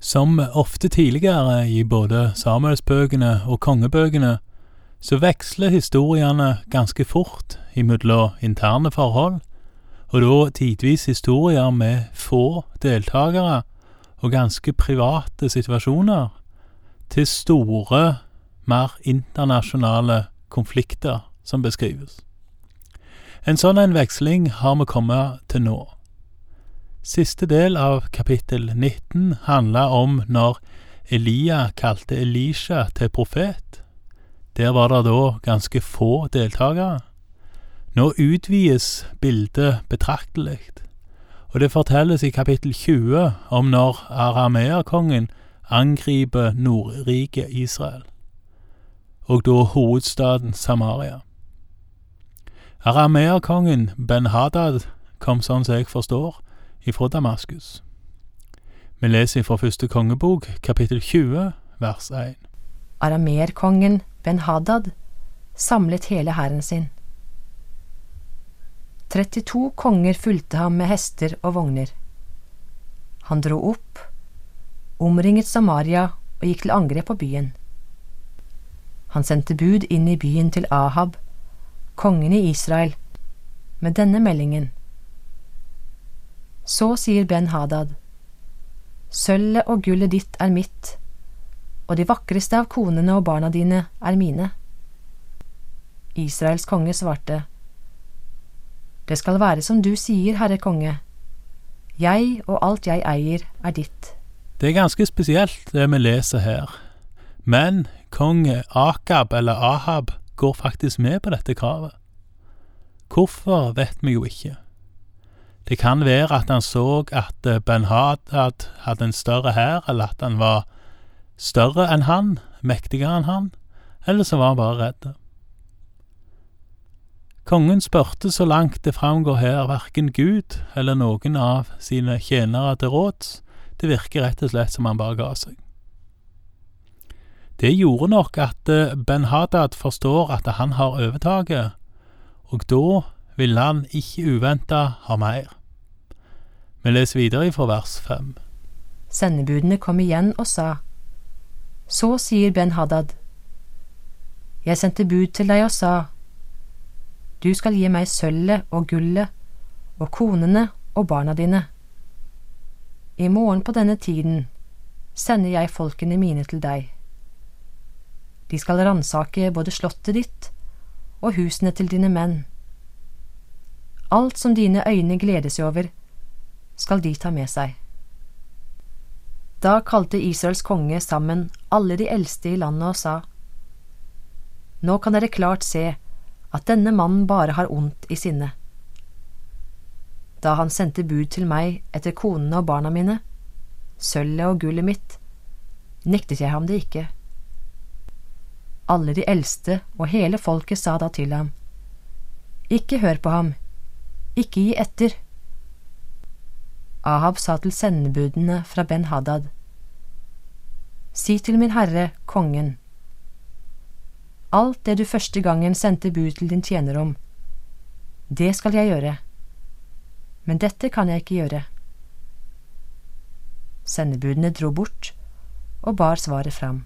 Som ofte tidligere i både Samuelsbøkene og kongebøkene, så veksler historiene ganske fort imellom interne forhold, og da tidvis historier med få deltakere og ganske private situasjoner, til store, mer internasjonale konflikter som beskrives. En sånn en veksling har vi kommet til nå. Siste del av kapittel 19 handla om når Elia kalte Elisha til profet. Der var det da ganske få deltakere. Nå utvides bildet betraktelig, og det fortelles i kapittel 20 om når arameerkongen angriper Nordriket Israel, og da hovedstaden Samaria. Arameerkongen Ben-Hadad kom, sånn som jeg forstår, ifra Damaskus. Vi leser fra første kongebok, kapittel 20, vers 1. Arameerkongen Ben-Hadad samlet hele hæren sin. 32 konger fulgte ham med hester og vogner. Han dro opp, omringet Samaria og gikk til angrep på byen. Han sendte bud inn i byen til Ahab, kongen i Israel, med denne meldingen. Så sier Ben-Hadad, Sølvet og gullet ditt er mitt, og de vakreste av konene og barna dine er mine. Israels konge svarte, Det skal være som du sier, herre konge. Jeg og alt jeg eier, er ditt. Det er ganske spesielt, det vi leser her. Men kong Akab, eller Ahab, går faktisk med på dette kravet. Hvorfor vet vi jo ikke. Det kan være at han så at Ben-Hadad hadde en større hær, eller at han var større enn han, mektigere enn han, eller så var han bare redd. Kongen spurte så langt det framgår her hverken Gud eller noen av sine tjenere til råds, det virker rett og slett som han bare ga seg. Det gjorde nok at Ben-Hadad forstår at han har overtaket, og da ville han ikke uventa ha mer. Vi leser videre fra vers fem. Sendebudene kom igjen og sa, Så sier Ben-Hadad, Jeg sendte bud til deg og sa, Du skal gi meg sølvet og gullet og konene og barna dine. I morgen på denne tiden sender jeg folkene mine til deg. De skal ransake både slottet ditt og husene til dine menn. Alt som dine øyne gleder seg over, skal de ta med seg. Da kalte Israels konge sammen alle de eldste i landet og sa, Nå kan dere klart se at denne mannen bare har ondt i sinne. Da han sendte bud til meg etter konene og barna mine, sølvet og gullet mitt, nektet jeg ham det ikke. Alle de eldste og hele folket sa da til ham, Ikke hør på ham, ikke gi etter. Ahab sa til sendebudene fra Ben-Hadad, Si til min herre, kongen, alt det du første gangen sendte bud til din tjener om, det skal jeg gjøre, men dette kan jeg ikke gjøre. Sendebudene dro bort og bar svaret fram.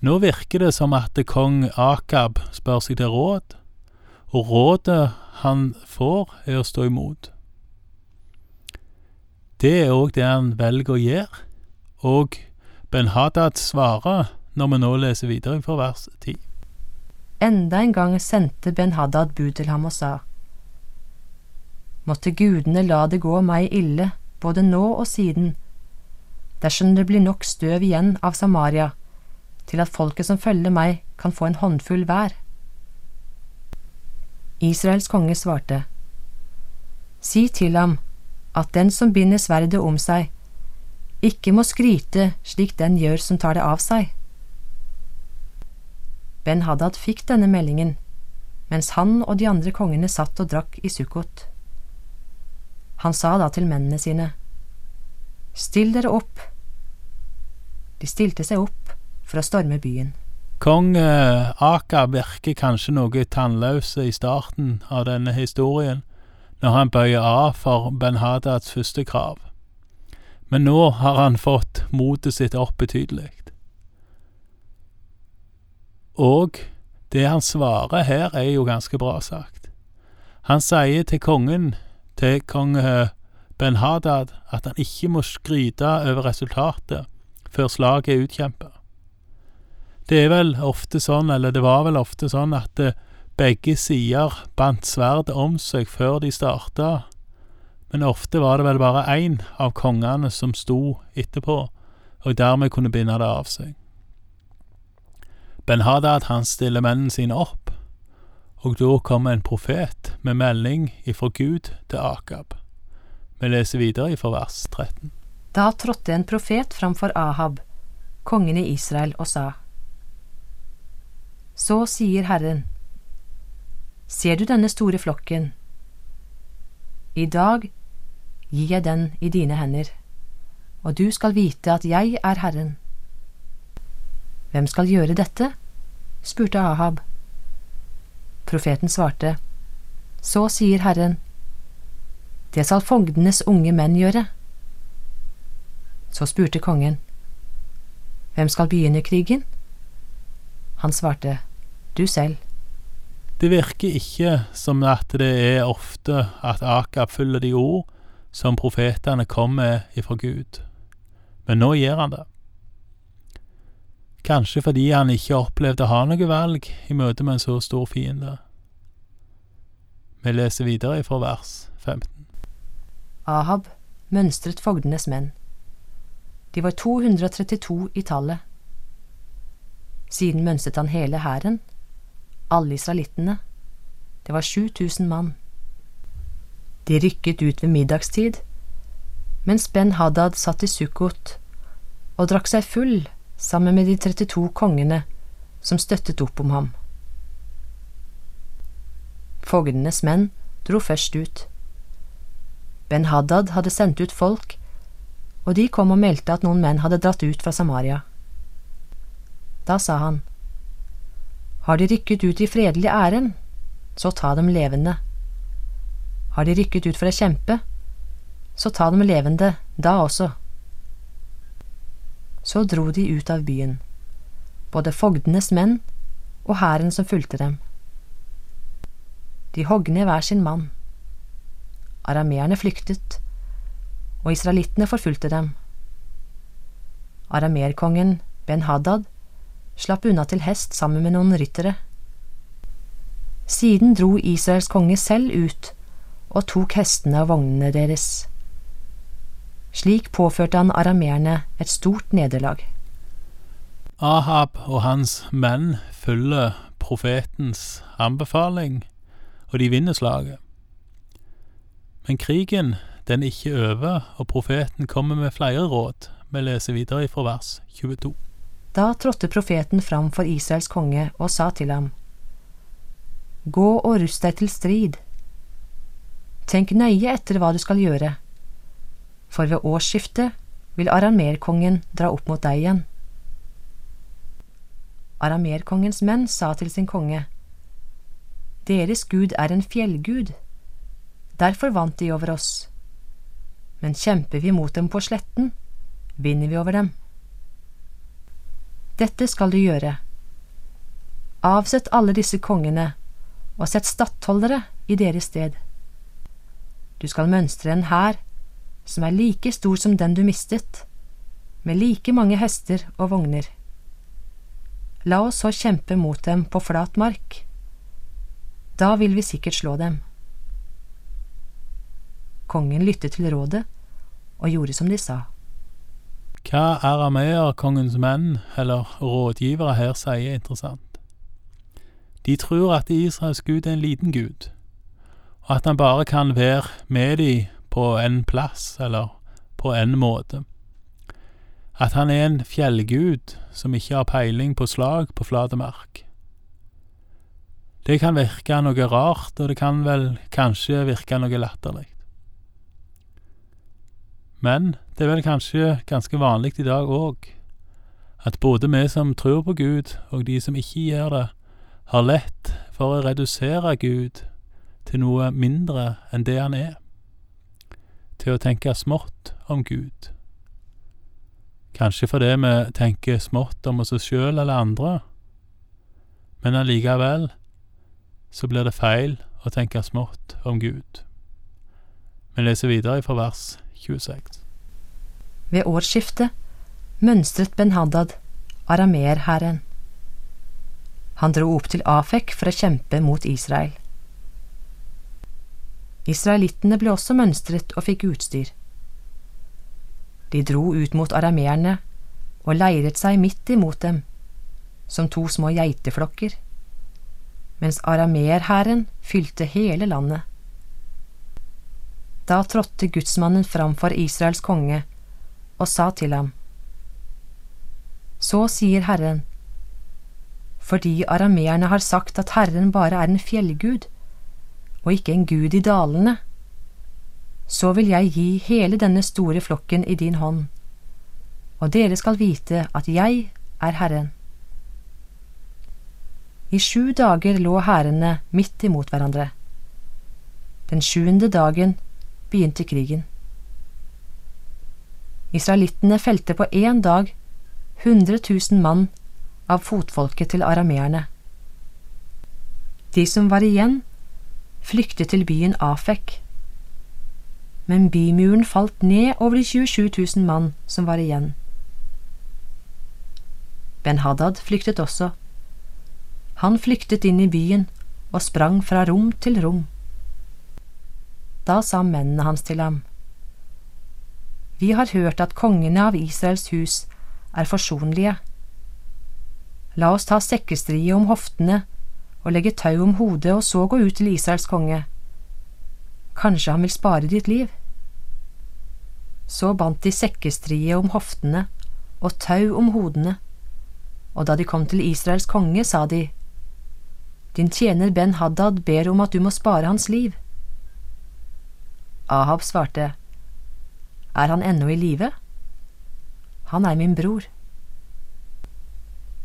Nå virker det som at kong Akab spør seg til råd, og rådet han får, er å stå imot. Det er òg det han velger å gjøre, og Ben-Hadad svarer når vi nå leser videre fra vers 10. Enda en gang sendte Ben-Hadad bud til ham og sa, Måtte gudene la det gå meg ille, både nå og siden, dersom det blir nok støv igjen av Samaria, til at folket som følger meg, kan få en håndfull hver. Israels konge svarte, Si til ham at den som binder sverdet om seg, ikke må skryte slik den gjør som tar det av seg. Ben Haddad fikk denne meldingen mens han og de andre kongene satt og drakk i Sukkot. Han sa da til mennene sine, Still dere opp. De stilte seg opp for å storme byen. Kong Aka virker kanskje noe tannløs i starten av denne historien, når han bøyer av for Ben-Hadads første krav. men nå har han fått motet sitt opp betydelig. Og det han svarer her, er jo ganske bra sagt. Han sier til kongen, til kong Ben-Hadad, at han ikke må skryte over resultatet før slaget er utkjempet. Det er vel ofte sånn, eller det var vel ofte sånn, at begge sider bandt sverdet om seg før de starta, men ofte var det vel bare én av kongene som sto etterpå, og dermed kunne binde det av seg. Ben-Hadad han stiller mennene sine opp, og da kommer en profet med melding ifra Gud til Akab. Vi leser videre ifra vers 13. Da trådte en profet framfor Ahab, kongen i Israel, og sa. Så sier Herren, ser du denne store flokken? I dag gir jeg den i dine hender, og du skal vite at jeg er Herren. Hvem skal gjøre dette? spurte Ahab. Profeten svarte, Så sier Herren, det skal fogdenes unge menn gjøre. Så spurte kongen, Hvem skal begynne krigen? Han svarte, Du selv. Det virker ikke som at det er ofte at Akab følger de ord som profetene kom med ifra Gud, men nå gjør han det. Kanskje fordi han ikke opplevde å ha noe valg i møte med en så stor fiende. Vi leser videre ifra vers 15. Ahab mønstret fogdenes menn. De var 232 i tallet. Siden mønstret han hele hæren, alle israelittene. Det var 7000 mann. De rykket ut ved middagstid, mens Ben Hadad satt i Sukkot og drakk seg full sammen med de 32 kongene som støttet opp om ham. Fogdenes menn dro først ut. Ben Hadad hadde sendt ut folk, og de kom og meldte at noen menn hadde dratt ut fra Samaria. Da sa han, Har de rykket ut i fredelig ærend, så ta dem levende. Har de rykket ut for å kjempe, så ta dem levende da også. Så dro de ut av byen, både fogdenes menn og hæren som fulgte dem. De hogg ned hver sin mann. Arameerne flyktet, og israelittene forfulgte dem. Aramerkongen Ben-Hadad slapp unna til hest sammen med noen ryttere. Siden dro Israels konge selv ut og tok hestene og vognene deres. Slik påførte han arameerne et stort nederlag. Ahab og hans menn følger profetens anbefaling, og de vinner slaget. Men krigen den ikke over, og profeten kommer med flere råd. Vi leser videre fra vers 22. Da trådte profeten fram for Israels konge og sa til ham, Gå og rust deg til strid. Tenk nøye etter hva du skal gjøre, for ved årsskiftet vil aramerkongen dra opp mot deg igjen. Aramerkongens menn sa til sin konge, Deres gud er en fjellgud, derfor vant de over oss. Men kjemper vi mot dem på sletten, vinner vi over dem. Dette skal du gjøre. Avsett alle disse kongene, og sett stattholdere i deres sted. Du skal mønstre en hær som er like stor som den du mistet, med like mange hester og vogner. La oss så kjempe mot dem på flat mark. Da vil vi sikkert slå dem. Kongen lyttet til rådet og gjorde som de sa. Hva arameerkongens menn, eller rådgivere, her sier, er interessant. De tror at Israels gud er en liten gud, og at han bare kan være med dem på en plass, eller på en måte. At han er en fjellgud som ikke har peiling på slag på flat mark. Det kan virke noe rart, og det kan vel kanskje virke noe latterlig. Men det er vel kanskje ganske vanlig i dag òg, at både vi som tror på Gud, og de som ikke gjør det, har lett for å redusere Gud til noe mindre enn det han er, til å tenke smått om Gud, Kanskje fordi vi tenker smått om oss sjøl eller andre, men allikevel så blir det feil å tenke smått om Gud. Vi leser videre fra vers 26. Ved årsskiftet mønstret Ben-Hadad arameerhæren. Han dro opp til Afek for å kjempe mot Israel. Israelittene ble også mønstret og fikk utstyr. De dro ut mot arameerne og leiret seg midt imot dem, som to små geiteflokker, mens arameerhæren fylte hele landet. Da trådte gudsmannen fram for Israels konge og sa til ham, Så sier Herren, fordi arameerne har sagt at Herren bare er en fjellgud og ikke en gud i dalene, så vil jeg gi hele denne store flokken i din hånd, og dere skal vite at jeg er Herren. I sju dager lå hærene midt imot hverandre. Den sjuende dagen begynte krigen. Israelittene felte på én dag 100 000 mann av fotfolket til arameerne. De som var igjen, flyktet til byen Afek, men bymuren falt ned over de 27 000 mann som var igjen. Ben-Hadad flyktet også. Han flyktet inn i byen og sprang fra rom til rom. Da sa mennene hans til ham, Vi har hørt at kongene av Israels hus er forsonlige. La oss ta sekkestriet om hoftene og legge tau om hodet og så gå ut til Israels konge. Kanskje han vil spare ditt liv? Så bandt de sekkestriet om hoftene og tau om hodene, og da de kom til Israels konge, sa de, Din tjener Ben Haddad ber om at du må spare hans liv. Ahab svarte, Er han ennå i live? Han er min bror.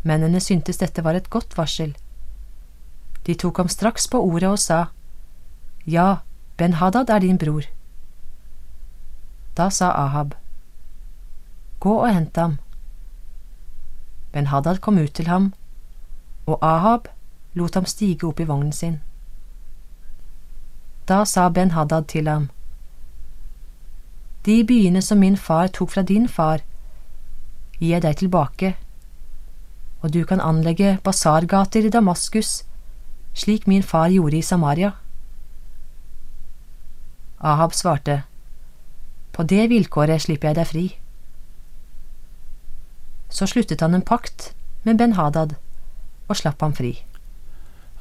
Mennene syntes dette var et godt varsel. De tok ham straks på ordet og sa, Ja, Ben-Hadad er din bror. Da sa Ahab, Gå og hent ham. Ben-Hadad kom ut til ham, og Ahab lot ham stige opp i vognen sin. Da sa Ben-Hadad til ham, De byene som min far tok fra din far, gir jeg deg tilbake, og du kan anlegge basargater i Damaskus slik min far gjorde i Samaria. Ahab svarte, På det vilkåret slipper jeg deg fri. Så sluttet han en pakt med Ben-Hadad og slapp ham fri.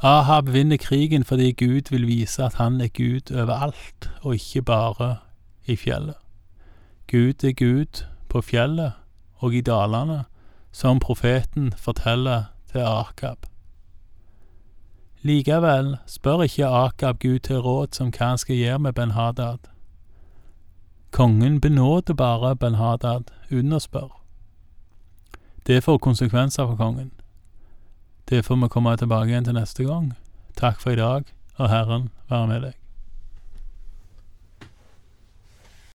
Ahab vinner krigen fordi Gud vil vise at han er Gud overalt, og ikke bare i fjellet. Gud er Gud på fjellet og i dalene, som profeten forteller til Akab. Likevel spør ikke Akab Gud til råd som hva han skal gjøre med Ben-Hadad. Kongen benåder bare Ben-Hadad uten å spørre. Det får konsekvenser for kongen. Det får vi komme tilbake igjen til neste gang. Takk for i dag, og Herren være med deg.